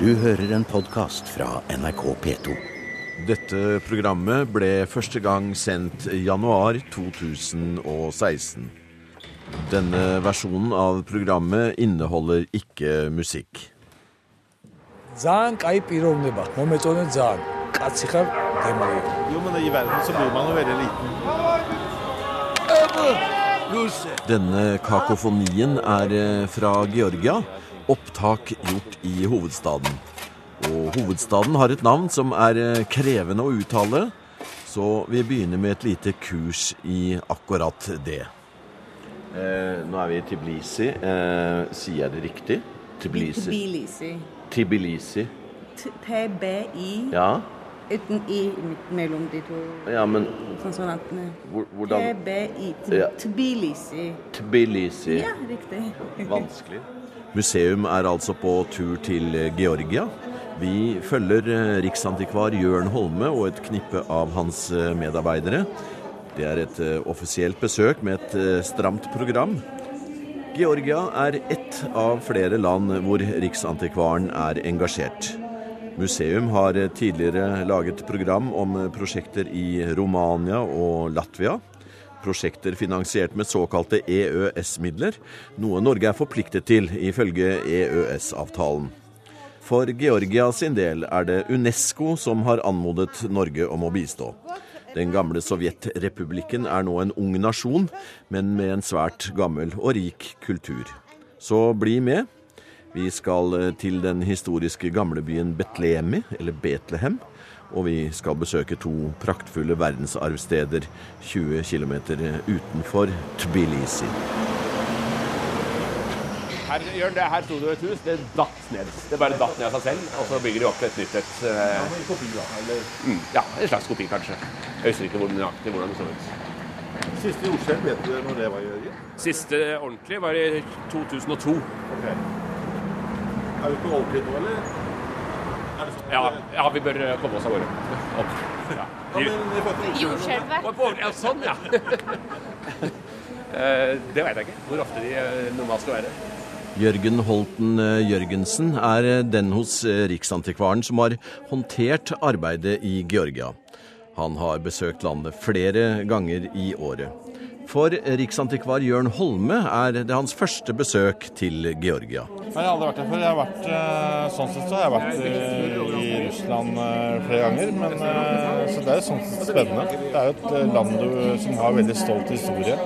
Du hører en podkast fra NRK P2. Dette programmet ble første gang sendt i januar 2016. Denne versjonen av programmet inneholder ikke musikk. ძალიან კაი პიროვნება მომეწონე ძალიან კაცი ხარ დემოი Jo, men i verden så bor man jo veldig liten. Denne kakofonien er eh, fra Georgia, opptak gjort i hovedstaden. Og hovedstaden har et navn som er eh, krevende å uttale, så vi begynner med et lite kurs i akkurat det. Eh, nå er vi i Tbilisi. Eh, sier jeg det riktig? Tbilisi. Tbilisi. Tbilisi. TBI Ja, uten i mellom de to ja men konsonantene. hvor, hvordan T-b-i. Tbilisi. Tbilisi. Ja, riktig. Vanskelig. Museum er altså på tur til Georgia. Vi følger eh, riksantikvar Jørn Holme og et knippe av hans eh, medarbeidere. Det er et eh, offisielt besøk med et eh, stramt program. Georgia er ett av flere land hvor Riksantikvaren er engasjert. Museum har eh, tidligere laget program om eh, prosjekter i Romania og Latvia. Prosjekter finansiert med såkalte EØS-midler, noe Norge er forpliktet til ifølge EØS-avtalen. For Georgia sin del er det UNESCO som har anmodet Norge om å bistå. Den gamle Sovjetrepublikken er nå en ung nasjon, men med en svært gammel og rik kultur. Så bli med. Vi skal til den historiske gamlebyen Betlemi, eller Betlehem, og vi skal besøke to praktfulle verdensarvsteder 20 km utenfor Tbilisi. Her, Jørn, det, her sto det et hus. Det datt ned. Det bare datt ned av seg selv, og så bygger de opp et nytt et. uh, mm, ja, en slags kopi, kanskje. Jeg husker ikke hvor nøyaktig hvordan det så ut. Siste jordskjelv, vet du når det var, Jørgen? Siste ordentlig var i 2002. Ok. Er vi på ordentlig nå, eller? Er det sånn? Ja, ja vi bør eh, komme oss av gårde. Opp. Ja. Jordskjelvet. Ja, sånn, ja. Eh, det veit jeg ikke. Hvor ofte de eh, normalt skal være. Jørgen Holten Jørgensen er den hos Riksantikvaren som har håndtert arbeidet i Georgia. Han har besøkt landet flere ganger i året. For riksantikvar Jørn Holme er det hans første besøk til Georgia. Jeg har aldri vært der før. Jeg har vært, eh, sånn sett så har jeg vært eh, i Russland eh, flere ganger. Men, så det er sånn sett spennende. Det er jo et land du, som har veldig stolt historie.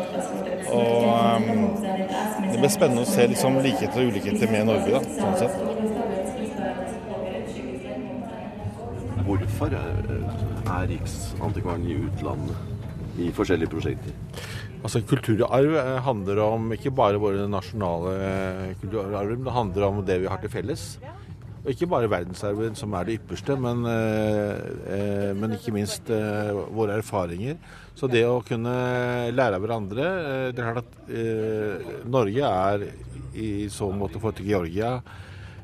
Og det blir spennende å se liksom, likheter og ulikheter med Norge, da, sånn sett. Hvorfor er Riksantikvaren i utlandet i forskjellige prosjekter? Altså Kulturarv eh, handler om ikke bare våre nasjonale kulturarv, men det handler om det vi har til felles. Og ikke bare verdensarven som er det ypperste, men, eh, eh, men ikke minst eh, våre erfaringer. Så det å kunne lære av hverandre eh, Det er klart at eh, Norge er i så måte forhold til Georgia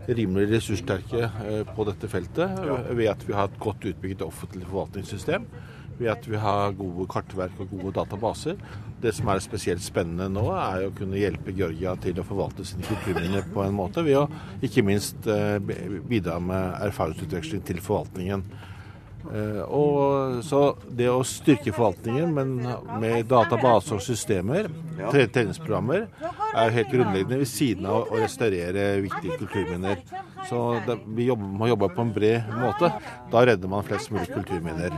rimelig ressurssterke eh, på dette feltet ved at vi har et godt utbygget offentlig forvaltningssystem. Ved at vi har gode kartverk og gode databaser. Det som er spesielt spennende nå, er å kunne hjelpe Georgia til å forvalte sine kulturminner på en måte, ved å ikke minst eh, bidra med erfaringsutveksling til forvaltningen. Eh, Og så det å styrke forvaltningen, men med databaser og systemer, tre- treningsprogrammer, er helt grunnleggende ved siden av å restaurere viktige kulturminner. Så det, vi jobber, må jobbe på en bred måte. Da redder man flest mulig kulturminner.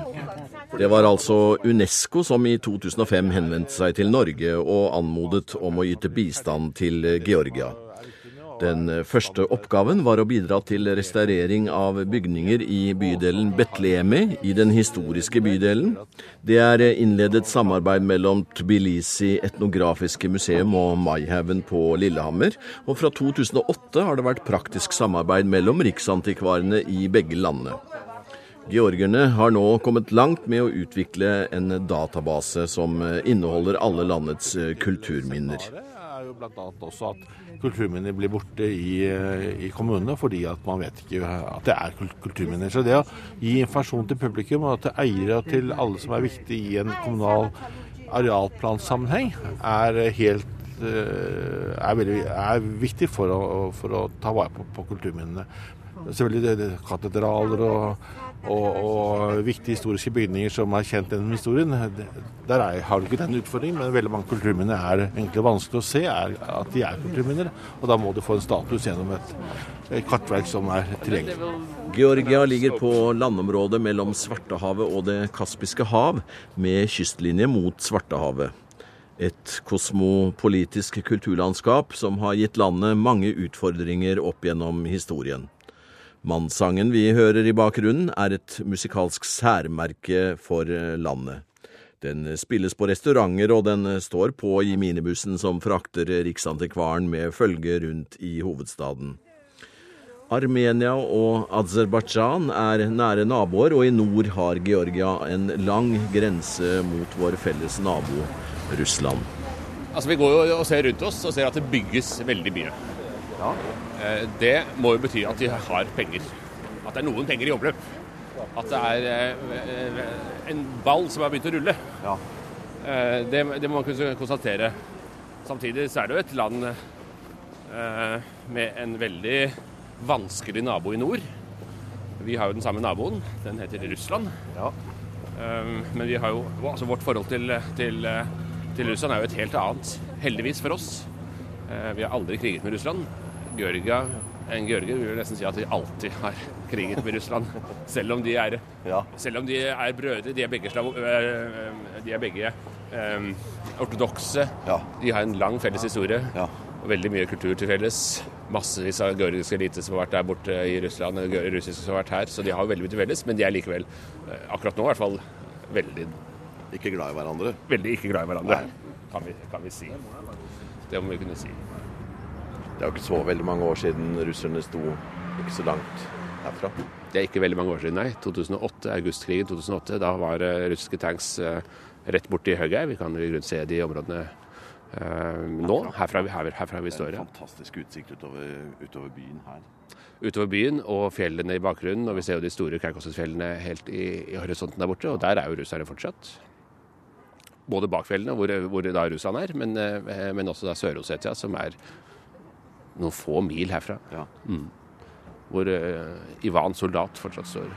Det var altså UNESCO som i 2005 henvendte seg til Norge og anmodet om å yte bistand til Georgia. Den første oppgaven var å bidra til restaurering av bygninger i bydelen Betlehemi, i den historiske bydelen. Det er innledet samarbeid mellom Tbilisi etnografiske museum og Maihaugen på Lillehammer, og fra 2008 har det vært praktisk samarbeid mellom riksantikvarene i begge landene. Georgerne har nå kommet langt med å utvikle en database som inneholder alle landets kulturminner. Det er jo annet også at kulturminner blir borte i, i kommunene fordi at man vet ikke at det er kulturminner. Så det å gi informasjon til publikum og til eiere og til alle som er viktige i en kommunal arealplansammenheng, er helt eh, er, veldig, er viktig for å, for å ta vare på, på kulturminnene. selvfølgelig katedraler og, og, og viktige historiske bygninger som er kjent gjennom historien. Der er, har du ikke den utfordringen, men veldig mange kulturminner er egentlig vanskelig å se er at de er kulturminner. Og da må du få en status gjennom et, et kartverk som er tilgjengelig. Georgia ligger på landområdet mellom Svartehavet og Det kaspiske hav, med kystlinje mot Svartehavet. Et kosmopolitisk kulturlandskap som har gitt landet mange utfordringer opp gjennom historien. Mannsangen vi hører i bakgrunnen, er et musikalsk særmerke for landet. Den spilles på restauranter, og den står på i minibussen som frakter Riksantikvaren med følge rundt i hovedstaden. Armenia og Aserbajdsjan er nære naboer, og i nord har Georgia en lang grense mot vår felles nabo Russland. Altså, Vi går og ser rundt oss og ser at det bygges veldig mye. Eh, Det må jo bety at de har penger. At det er noen penger i omløp. At det er eh, en ball som har begynt å rulle. Ja. Det, det må man kunne konstatere. Samtidig så er det jo et land eh, med en veldig vanskelig nabo i nord. Vi har jo den samme naboen. Den heter Russland. Ja. Men vi har jo, altså vårt forhold til, til, til Russland er jo et helt annet, heldigvis for oss. Eh, Vi har aldri kriget med Russland. Georgia, en Georgia vil nesten si at de alltid har kriget med Russland. Selv om de er, selv om de er brødre. De er begge, slavo, eh, de er begge um, ortodokse. De har en lang felles historie. Og veldig mye kultur til felles. Massevis av georgiske elite som har vært der borte i Russland, og russiske som har vært her. Så de har veldig mye til felles, men de er likevel, akkurat nå i hvert fall, veldig Ikke glad i hverandre. veldig ikke glad i hverandre, kan vi, kan vi si. Det må vi kunne si. Det er jo ikke så veldig mange år siden russerne sto ikke så langt herfra. Det er ikke veldig mange år siden, nei. 2008, Augustkrigen 2008. Da var eh, russiske tanks eh, rett borti Høgøy. Vi kan i grunnen se de områdene eh, nå, herfra, vi- her, herfra vi står. Ja. Fantastisk utsikt utover, utover byen her. Utover byen og fjellene i bakgrunnen. Og vi ser jo de store Kaukasusfjellene helt i, i horisonten der borte. Og der er jo russerne fortsatt. Både bak fjellene, hvor, hvor da Russland er, men, men også da Sør-Osetia, som er noen få mil herfra. Mm. Hvor uh, Ivan soldat fortsatt står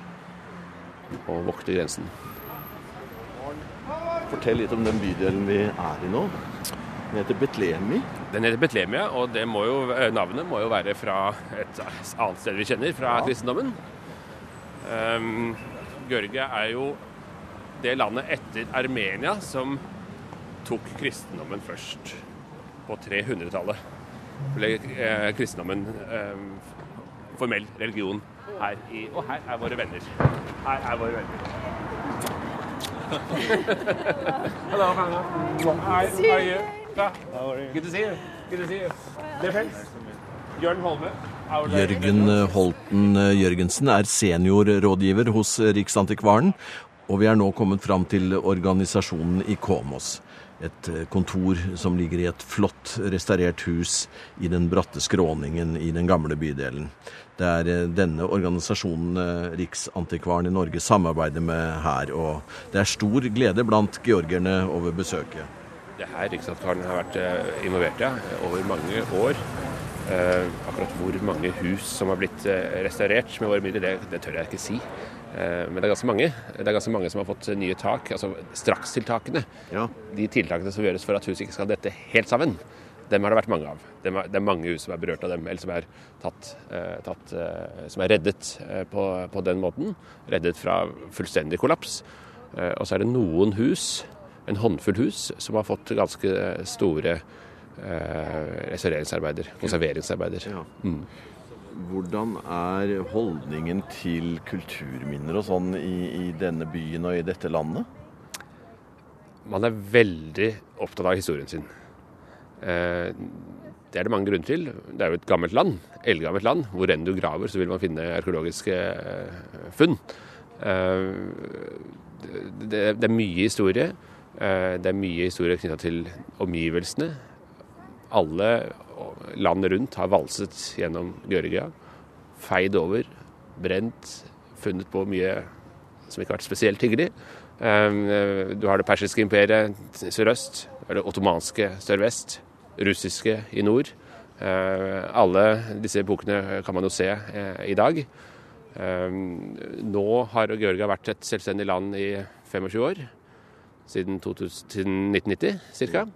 og vokter grensen. Fortell litt om den bydelen vi er i nå. Den heter Betlemi. Den heter Betlemia, og det må jo, eh, navnet må jo være fra et annet sted vi kjenner, fra kristendommen. Um, Georgia er jo det landet etter Armenia som tok kristendommen først, på 300-tallet. Ble eh, kristendommen eh, formell religion her i Og her er våre venner. Her er våre venner. Hello, Hannah. Hi, how are you? Good to see you. Good to see you. Defense. Jørn Holme. our lady. Jørgen Holten Jørgensen er seniorrådgiver hos Riksantikvaren, og vi er nå kommet fram til organisasjonen i Komos. Et kontor som ligger i et flott restaurert hus i den bratte skråningen i den gamle bydelen. Det er eh, denne organisasjonen eh, Riksantikvaren i Norge samarbeider med her, og det er stor glede blant georgerne over besøket. Det her Riksantikvaren har vært eh, involvert i over mange år. Eh, akkurat hvor mange hus som har blitt eh, restaurert med våre midler, det, det tør jeg ikke si. Eh, men det er ganske mange. Det er ganske mange som har fått nye tak. Altså strakstiltakene. De tiltakene som gjøres for at huset ikke skal dette helt sammen. Dem har det vært mange av. Det er mange hus som er berørt av dem, eller som er, tatt, eh, tatt, eh, som er reddet på, på den måten. Reddet fra fullstendig kollaps. Og så er det noen hus, en håndfull hus, som har fått ganske store restaureringsarbeider, konserveringsarbeider. Mm. Hvordan er holdningen til kulturminner og sånn i, i denne byen og i dette landet? Man er veldig opptatt av historien sin. Eh, Det er det mange grunner til. Det er jo et gammelt land, eldgammelt land. Hvor enn du graver, så vil man finne arkeologiske eh, funn. Eh, Det, er mye historie. Det er mye historie knytta til omgivelsene. Alle land rundt har valset gjennom Georgia. Feid over, brent, funnet på mye som ikke har vært spesielt hyggelig. Eh, Du har det persiske imperiet sørøst, det ottomanske sørvest, russiske i nord. Eh, alle disse epokene kan man jo se eh, i dag. Eh, nå har Georgia vært et selvstendig land i 25 år. Siden, 2000, siden 1990 ca.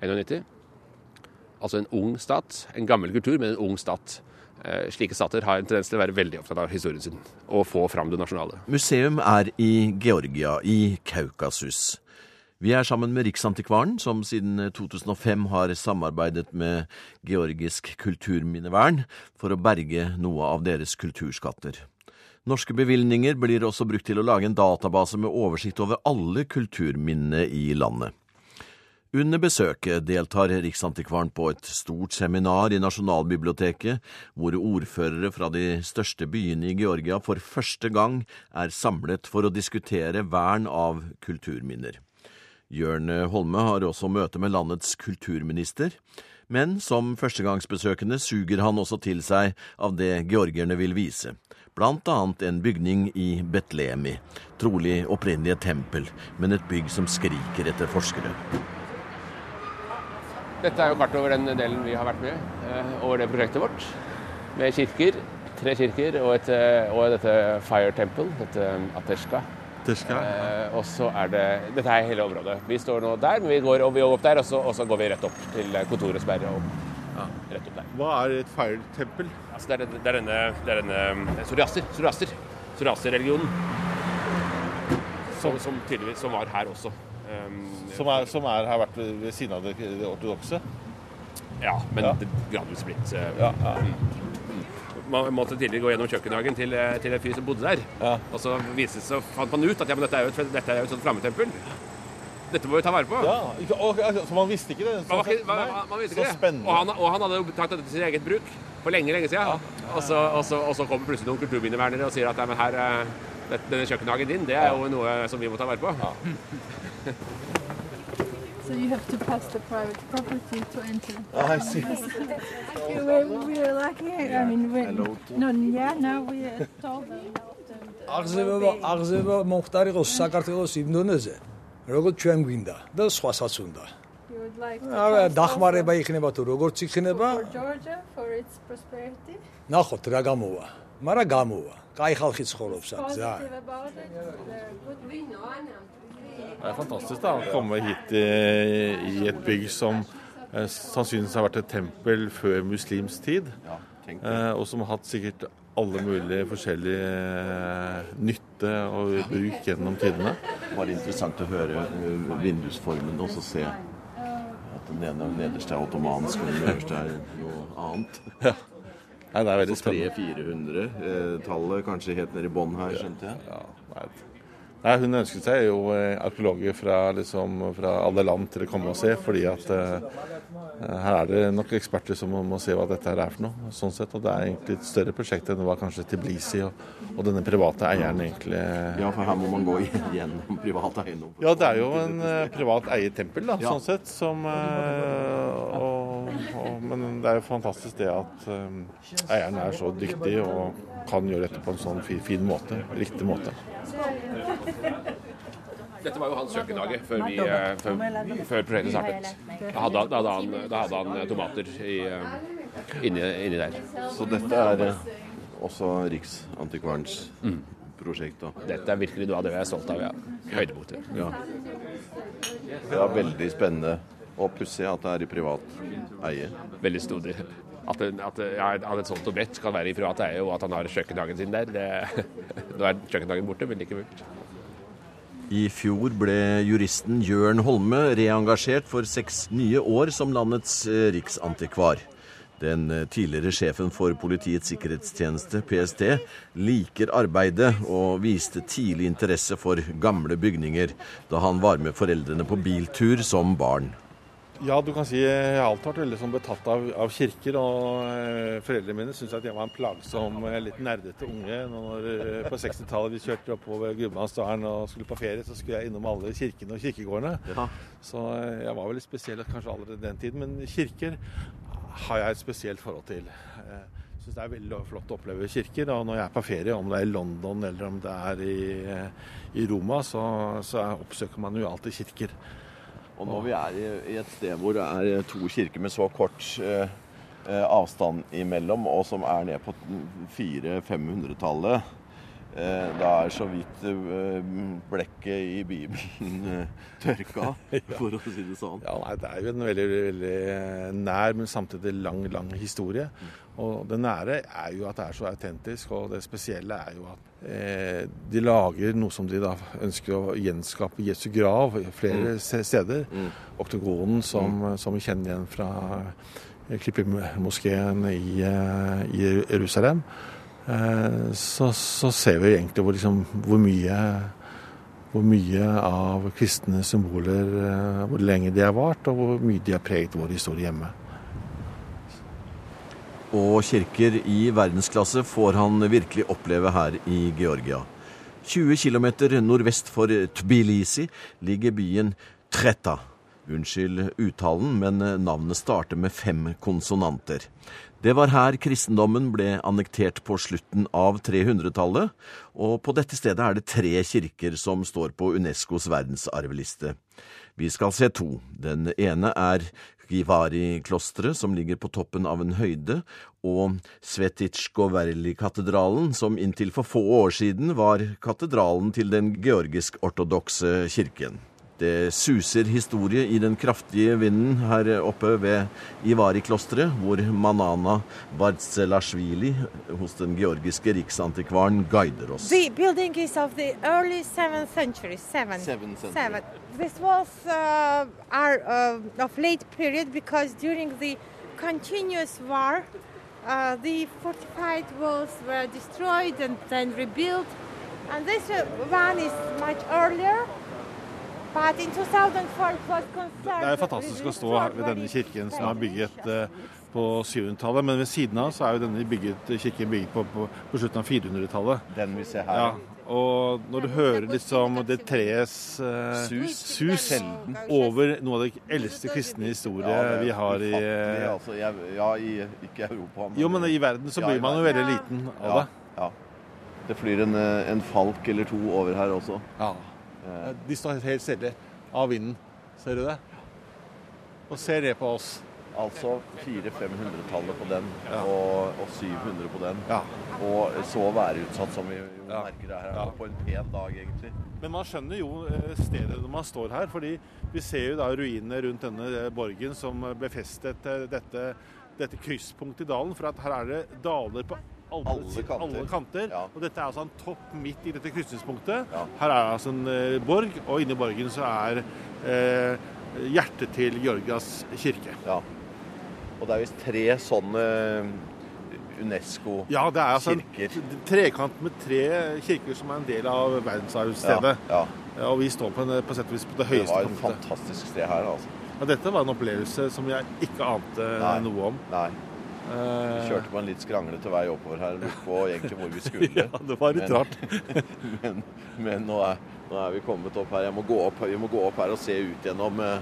91. Altså en ung stat. En gammel kultur, men en ung stat. Eh, slike stater har en tendens til å være veldig opptatt av historien sin og få fram det nasjonale. Museum er i Georgia, i Kaukasus. Vi er sammen med Riksantikvaren, som siden 2005 har samarbeidet med Georgisk kulturminnevern for å berge noe av deres kulturskatter. Norske bevilgninger blir også brukt til å lage en database med oversikt over alle kulturminnene i landet. Under besøket deltar Riksantikvaren på et stort seminar i Nasjonalbiblioteket, hvor ordførere fra de største byene i Georgia for første gang er samlet for å diskutere vern av kulturminner. Jørn Holme har også møte med landets kulturminister, men som førstegangsbesøkende suger han også til seg av det georgierne vil vise, blant annet en bygning i Betlemi, trolig opprinnelig et tempel, men et bygg som skriker etter forskere. Dette er jo kart over den delen vi har vært med eh, over det prosjektet vårt. Med kirker, tre kirker og, et, eh, og dette Fire Temple, dette Ateshka. Eh, og så er det Dette er hele området. Vi står nå der, men vi går, og vi går opp der, og så, og så går vi rett opp til kontoret som er opp, rett opp der. Hva er et feirtempel? Altså, det, er, det er denne, det er denne eh, Soriaster. Soriaster. Soriaster-religionen. Som, som tydeligvis som var her også. Um, Som, er, som er, har vært ved siden av det, det ortodokse? Ja, men Ja. det gradvis blitt eh, Ja, ja. Man måtte tidligere gå gjennom kjøkkenhagen til, eh, til en fyr som bodde der. Ja. Og så viste, så fant man ut at ja, men dette er jo et, dette er jo et sånt flammetempel. Dette må vi ta vare på. Ja, og, altså, så man visste ikke det? Man, man, man, man visste så ikke det. Og han, og han hadde jo tatt dette til sitt eget bruk for lenge, lenge siden. Og, så, og, så, og så kommer plutselig noen kulturminnevernere og sier at nei, men her, eh, denne kjøkkenhagen din, det er jo noe som vi må ta vare på. So you have to pass the private property to enter. I see. We're, we're lucky. I mean, we're, no, yeah, now we are told them. აღზევება აღზევება მომხდარიყოს საქართველოს იმ დონეზე, როგორც ჩვენ გვინდა და სხვასაც უნდა. You would like to არა, pass დახმარება იქნება თუ როგორც იქნება, also for Georgia for its prosperity. ნახოთ რა გამოვა. მაგრამ გამოვა. კაი ხალხი ცხოვრობს აქ, ზა. Det er fantastisk da, å komme hit i, i et bygg som eh, sannsynligvis har vært et tempel før muslims tid, eh, og som har hatt sikkert alle mulige forskjellige eh, nytte og bruk gjennom tidene. Det var interessant å høre eh, vindusformen og se at den ene nederste er ottomansk, og den øverste er noe annet. Nei, det er veldig spennende. 300-400-tallet kanskje helt nede i bånn her, skjønte jeg. Ja, nei. Nei, Hun ønsket seg jo eh, arkeologer fra, liksom, fra alle land til å komme og se, fordi at eh, her er det nok eksperter som må, se hva dette her er for noe. sånn sett, og Det er egentlig et større prosjekt enn det var kanskje Tiblisi og, og denne private eieren egentlig. Ja, for her må man gå gjennom privat eiendom. Ja, det er jo en eh, privat eiet tempel, da, sånn sett. Som, eh, og, og, men det er jo fantastisk det at eh, eieren er så dyktig og kan gjøre dette på en sånn fin, fin måte. Riktig måte. Dette var jo hans kjøkkenhage før, vi, eh, før, før prosjektet startet. Da hadde, han- da hadde, han, da hadde han eh, tomater i, inni, inni der. Så dette er også Riksantikvarens prosjekt. da. Dette er virkelig noe av det vi er stolt av. ja. Høydepunkter. Ja. Det er veldig spennende og pussig at det er i privat eie. Veldig snodig. At, at, ja, at et sånt objekt kan være i privat eie, og at han har kjøkkenhagen sin der. Det, nå er kjøkkenhagen borte, men likevel. I fjor ble juristen Jørn Holme reengasjert for seks nye år som landets eh, riksantikvar. Den eh, tidligere sjefen for Politiets sikkerhetstjeneste, PST, liker arbeidet og viste tidlig interesse for gamle bygninger da han var med foreldrene på biltur som barn. Ja, du kan si jeg har alltid vært veldig sånn betatt av, av kirker. Og eh, foreldrene mine syntes at jeg var en plagsom, eh, litt nerdete unge. Når, eh, på 60-tallet vi kjørte oppover Gudbrandsdalen og skulle på ferie, så skulle jeg innom alle kirkene og kirkegårdene. Så eh, jeg var veldig spesiell kanskje allerede den tiden. Men kirker har jeg et spesielt forhold til. Jeg syns det er veldig flott å oppleve kirker. Og når jeg er på ferie, om det er i London eller om det er i, i Roma, så, så oppsøker man jo alltid kirker. Og når vi er i, et sted hvor det er to kirker med så kort eh, eh, avstand imellom, og som er ned på 400-500-tallet. Eh, da er så vidt eh, blekket i Bibelen eh, tørka, for å si det sånn. Ja, nei, Det er jo en veldig, veldig nær, men samtidig lang, lang historie. Og det nære er jo at det er så autentisk, og det spesielle er jo at eh, de lager noe som de da ønsker å gjenskape Jesu grav flere Mm. steder. Oktogonen, som, som vi kjenner igjen fra Klippemoskeen i, i Jerusalem. Eh, så, så ser vi egentlig hvor, liksom, hvor mye hvor mye av kristne symboler, eh, hvor lenge de har vart, og hvor mye de har preget vår historie hjemme. Og kirker i verdensklasse får han virkelig oppleve her i Georgia. 20 km nordvest for Tbilisi ligger byen Treta. Unnskyld uttalen, men navnet starter med fem konsonanter. Det var her kristendommen ble annektert på slutten av 300-tallet, og på dette stedet er det tre kirker som står på Unescos verdensarvliste. Vi skal se to. Den ene er Givari-klosteret, som ligger på toppen av en høyde, og Svetitsjkoverli-katedralen, som inntil for få år siden var katedralen til den georgisk-ortodokse kirken. Det suser historie i den kraftige vinden her oppe ved Ivari-klosteret, hvor Manana Barzelashvili hos den georgiske riksantikvaren guider oss. The building is of the early 7th century. Seven. Seventh century. Seven. This walls uh, are uh, of late period because during the continuous war, uh, the fortified walls were destroyed and then rebuilt. And this uh, one is much earlier. Det er fantastisk å stå ved denne kirken som er bygget eh, på 700-tallet, men ved siden av så er jo denne bygget, kirken bygget på, på, på slutten av 400-tallet. Den vi ser her. Ja, og når du hører liksom det treets eh, Sus. sus over noe av det eldste kristne historie Ja, vi har i altså, jeg, Ja, i, ikke Europa, Jo, men i verden så Ja, blir man jo veldig liten av ja, det. ja. Det flyr en, eh, en falk eller to over her også. Ja. De står helt stille av vinden. Ser du det? Og ser ned på oss. Altså 400-500-tallet på den, Ja. og, og 700 på den. Ja. Og så værutsatt som vi jo Ja. merker det her på en pen dag, egentlig. Men man skjønner jo eh, stedet når man står her, fordi vi ser jo da ruinene rundt denne eh, borgen som eh, befestet eh, dette, dette krysspunktet i dalen. For at her er det daler på alle, Alle kanter. alle kanter. Ja. Og dette er altså en topp midt i dette krysningspunktet. Ja. Her er altså en eh, borg, og inni borgen så er eh, hjertet til Georgias kirke. Ja. Og det er visst tre sånne UNESCO-kirker. Ja, det er altså en trekant med tre kirker som er en del av verdensarvstedet. Ja, Ja, Og vi står på, en, på sett og vis på det Det var et punktet. fantastisk sted her, altså. Ja, dette var en opplevelse som jeg ikke ante Nei. noe om. Nei. Vi Eh, kjørte på en litt skranglete vei oppover her, lurte på egentlig hvor vi skulle. Ja, det var litt Men- rart. men men nå, er, nå er vi kommet opp her. Jeg må gå opp, vi må gå opp her og se ut gjennom eh,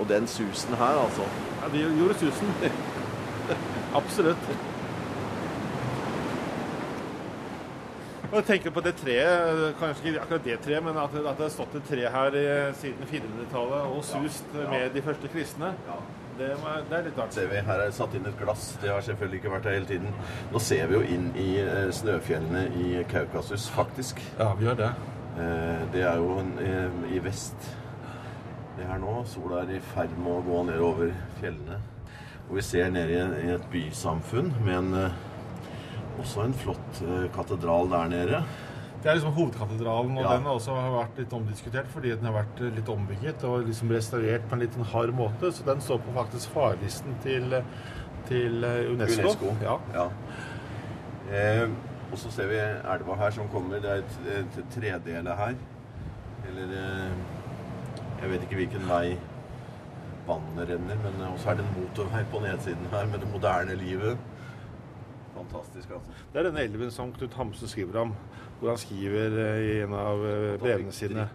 Og den susen her, altså. Ja, det gjorde susen. Absolutt. Og jeg tenker på det treet, kanskje ikke akkurat det treet, men at, at det har stått et tre her siden 400-tallet og sust med de første kristne. Det, var, det er litt artig. Ser vi, Her er det satt inn et glass. Det har selvfølgelig ikke vært her hele tiden. Nå ser vi jo inn i eh, snøfjellene i Kaukasus, faktisk. Ja, vi gjør det. Eh, Det er jo en, eh, i vest. Det her nå. Sola er i ferd med å gå nedover fjellene. Og vi ser ned i, et bysamfunn med en, også en flott katedral der nede. Det er liksom hovedkatedralen, og Ja. den har også vært litt omdiskutert fordi den har vært eh, litt ombygget og liksom restaurert på en litt hard måte. Så den står på faktisk farelisten til, til eh, UNESCO. UNESCO. Ja. Ja. Eh, og så ser vi elva her som kommer. Det er et, et tredele her. Eller eh, Jeg vet ikke hvilken vei vannet renner, men også er det en motorvei på nedsiden her med det moderne livet. Fantastisk, altså. Det er denne elven som Knut Hamsun skriver om, hvor han skriver eh, i en av eh, brevene sine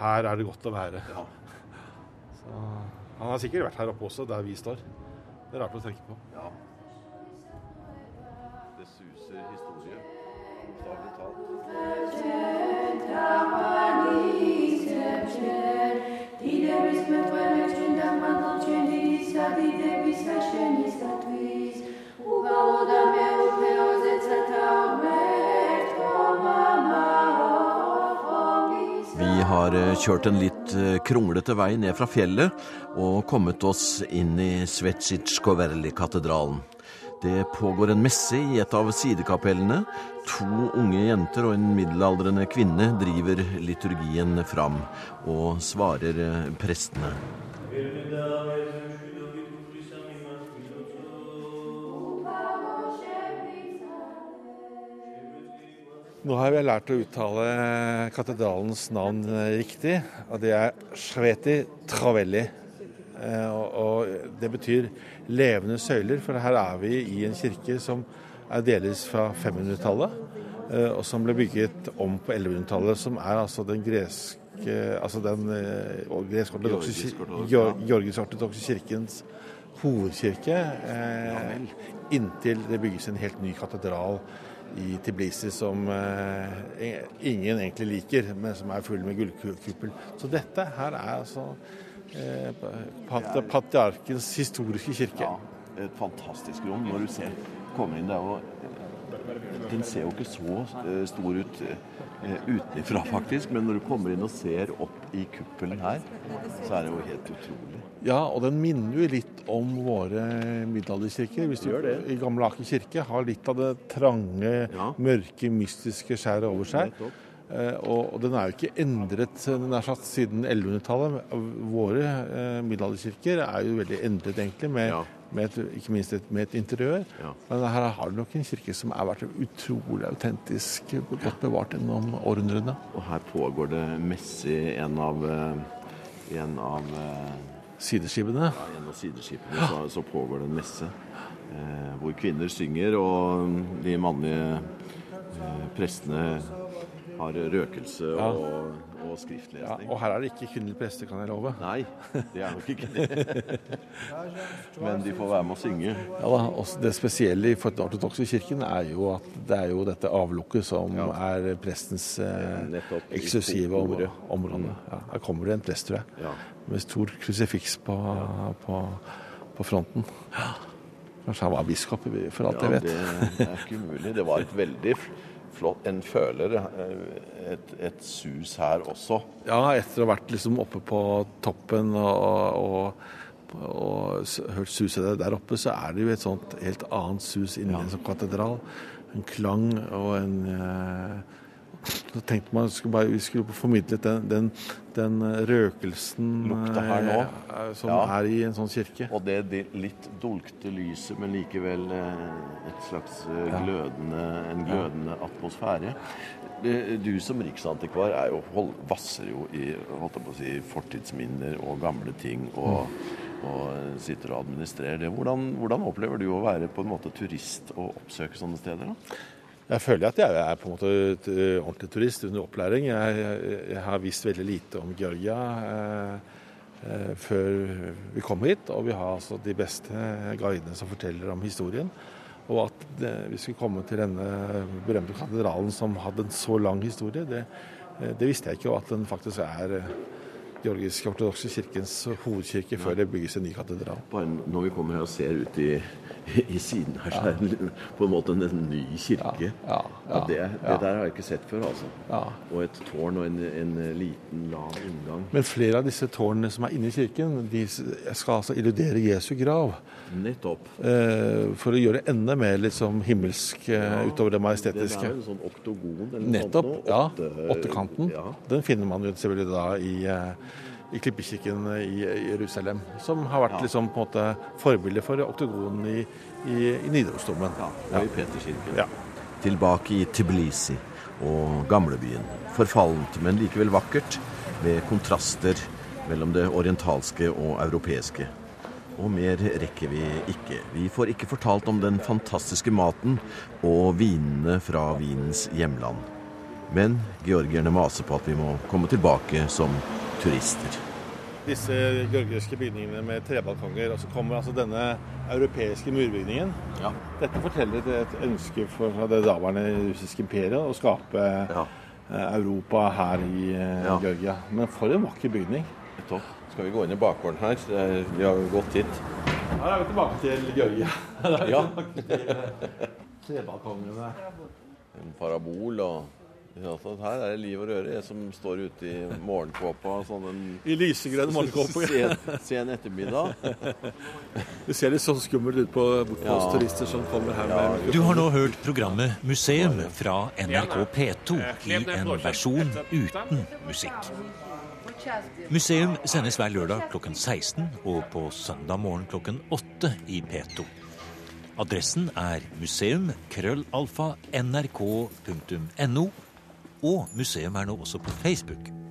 Her er det godt å være. Ja. Så, han har sikkert vært her oppe også, der vi står. Det er rart å tenke på. ja. Har eh, kjørt en litt eh, kronglete vei ned fra fjellet og kommet oss inn i Svetsitsjkoverli-katedralen. Det pågår en messe i et av sidekapellene. To unge jenter og en middelaldrende kvinne driver liturgien fram og svarer eh, prestene. Nå har vi lært å uttale katedralens navn eh, riktig, og det er Sveti Travelli. Eh, og- det betyr levende søyler, for her er vi i en kirke som er delvis fra 500-tallet, eh, og som ble bygget om på 1100-tallet, som er altså den greske Altså den gresk-ortodokse kirkens hovedkirke, eh, inntil det bygges en helt ny katedral i Tiblisi som eh, ingen egentlig liker, men som er full med gullkuppel. Så dette her er altså eh, pat patriarkens historiske kirke. Ja, et fantastisk rom når du ser kommer inn. Det er jo, den ser jo ikke så eh, stor ut eh, utenfra, faktisk. Men når du kommer inn og ser opp i kuppelen her, så er det jo helt utrolig. Ja, og den minner jo litt om våre middelalderkirker. Hvis du Gjør det. i Gamle Aker kirke har litt av det trange, Ja. mørke, mystiske skjæret over seg. Eh, og, og den er jo ikke endret den er satt siden 1100-tallet. Våre eh, middelalderkirker er jo veldig endret, egentlig, med, Ja. med et, ikke minst et, med et interiør. Ja. Men her har du nok en kirke som har vært utrolig autentisk, godt bevart gjennom århundrene. Og her pågår det messe i en av, eh, en av Sideskivene. Ja, gjennom sideskipene så, så pågår det en messe eh, hvor kvinner synger, og de mannlige eh, prestene har røkelse Ja. Og, skriftlesning. Ja, og her er det ikke kvinnelige prester, kan jeg love. Nei, det er nok ikke det. Men de får være med å synge. Ja da, også Det spesielle for den ortodokse kirken er jo at det er jo dette avlukket som Ja. er prestens eh, eksklusive område. område. Ja, her kommer det en prest, tror jeg, Ja. med stor krusifiks på, på, på fronten. Ja. Kanskje han var biskop, for alt Ja, jeg vet. det er ikke umulig. Det var et veldig flott En føler eh, et, et sus her også. Ja, etter å ha vært liksom oppe på toppen og, og, og hørt suset der- oppe, så er det jo et sånt helt annet sus inni en sånn katedral. En klang og en eh, Så tenkte man bare, vi skulle formidlet den, den, den røkelsen Lukta her nå. eh, som Ja. er i en sånn kirke. Og det, det litt dolkte lyset, men likevel eh, et slags eh, glødende, en glødende atmosfære. Eh, Du som riksantikvar er jo, hold, vasser jo i si, fortidsminner og gamle ting og, Mm. og eh, sitter og administrerer det. Hvordan, hvordan opplever du å være på en måte turist og oppsøke sånne steder? da? Jeg føler at jeg er på en måte et ordentlig turist under opplæring. Jeg, jeg, jeg har visst veldig lite om Georgia eh, eh, før vi kom hit. Og vi har altså de beste guidene som forteller om historien. Og at det, vi skulle komme til denne berømte katedralen som hadde en så lang historie, det, eh, det visste jeg ikke. Og at den faktisk er eh, georgisk-ortodokse kirkens hovedkirke før det bygges en ny katedral. Bare når vi kommer her og ser ut i, i siden her, så er det på en måte en, ny kirke. Ja, ja, det, det der har jeg ikke sett før, altså. Ja. Og et tårn og en, en liten, lav inngang. Men flere av disse tårnene som er inne i kirken, de skal altså illudere Jesu grav. Nettopp. Eh, for å gjøre det enda mer liksom himmelsk eh, utover det majestetiske. Det er en sånn oktogon eller noe Nettopp. sånt Åtte, Ja. Åttekanten. Ja. Den finner man jo selvfølgelig da i, eh, i klippekirken i Jerusalem. Som har vært Ja. liksom på en måte forbilde for oktogonen i, i, i Nidarosdomen. Og i Peterkirken. Ja. Tilbake i Tbilisi og gamlebyen. Forfallent, men likevel vakkert, med kontraster mellom det orientalske og europeiske. Og mer rekker vi ikke. Vi får ikke fortalt om den fantastiske maten og vinene fra vinens hjemland. Men georgierne maser på at vi må komme tilbake som turister. Disse georgiske bygningene med trebalkonger, og så kommer altså denne europeiske murbygningen. Ja. Dette forteller et ønske fra det daværende russiske imperiet å skape Ja. eh, Europa her i eh, Ja. Georgia. Men for en vakker bygning. Topp. Skal vi gå inn i bakgården her? Eh, Vi har gått hit. Her er vi tilbake til Georgia. Ja. Trebalkongene. En parabol og Ja, her er det liv og røre. Jeg som står ute i morgenkåpa sånn en I lysegrønn morgenkåpe. sen, sen ettermiddag. Det ser litt sånn skummelt ut på hva oss turister som kommer her med Du har nå hørt programmet Museum fra NRK P2 i en versjon uten musikk. Museum sendes hver lørdag klokken 16 og på søndag morgen klokken 8 i P2. Adressen er museum.krøllalfa.nrk.no, og museum er nå også på Facebook.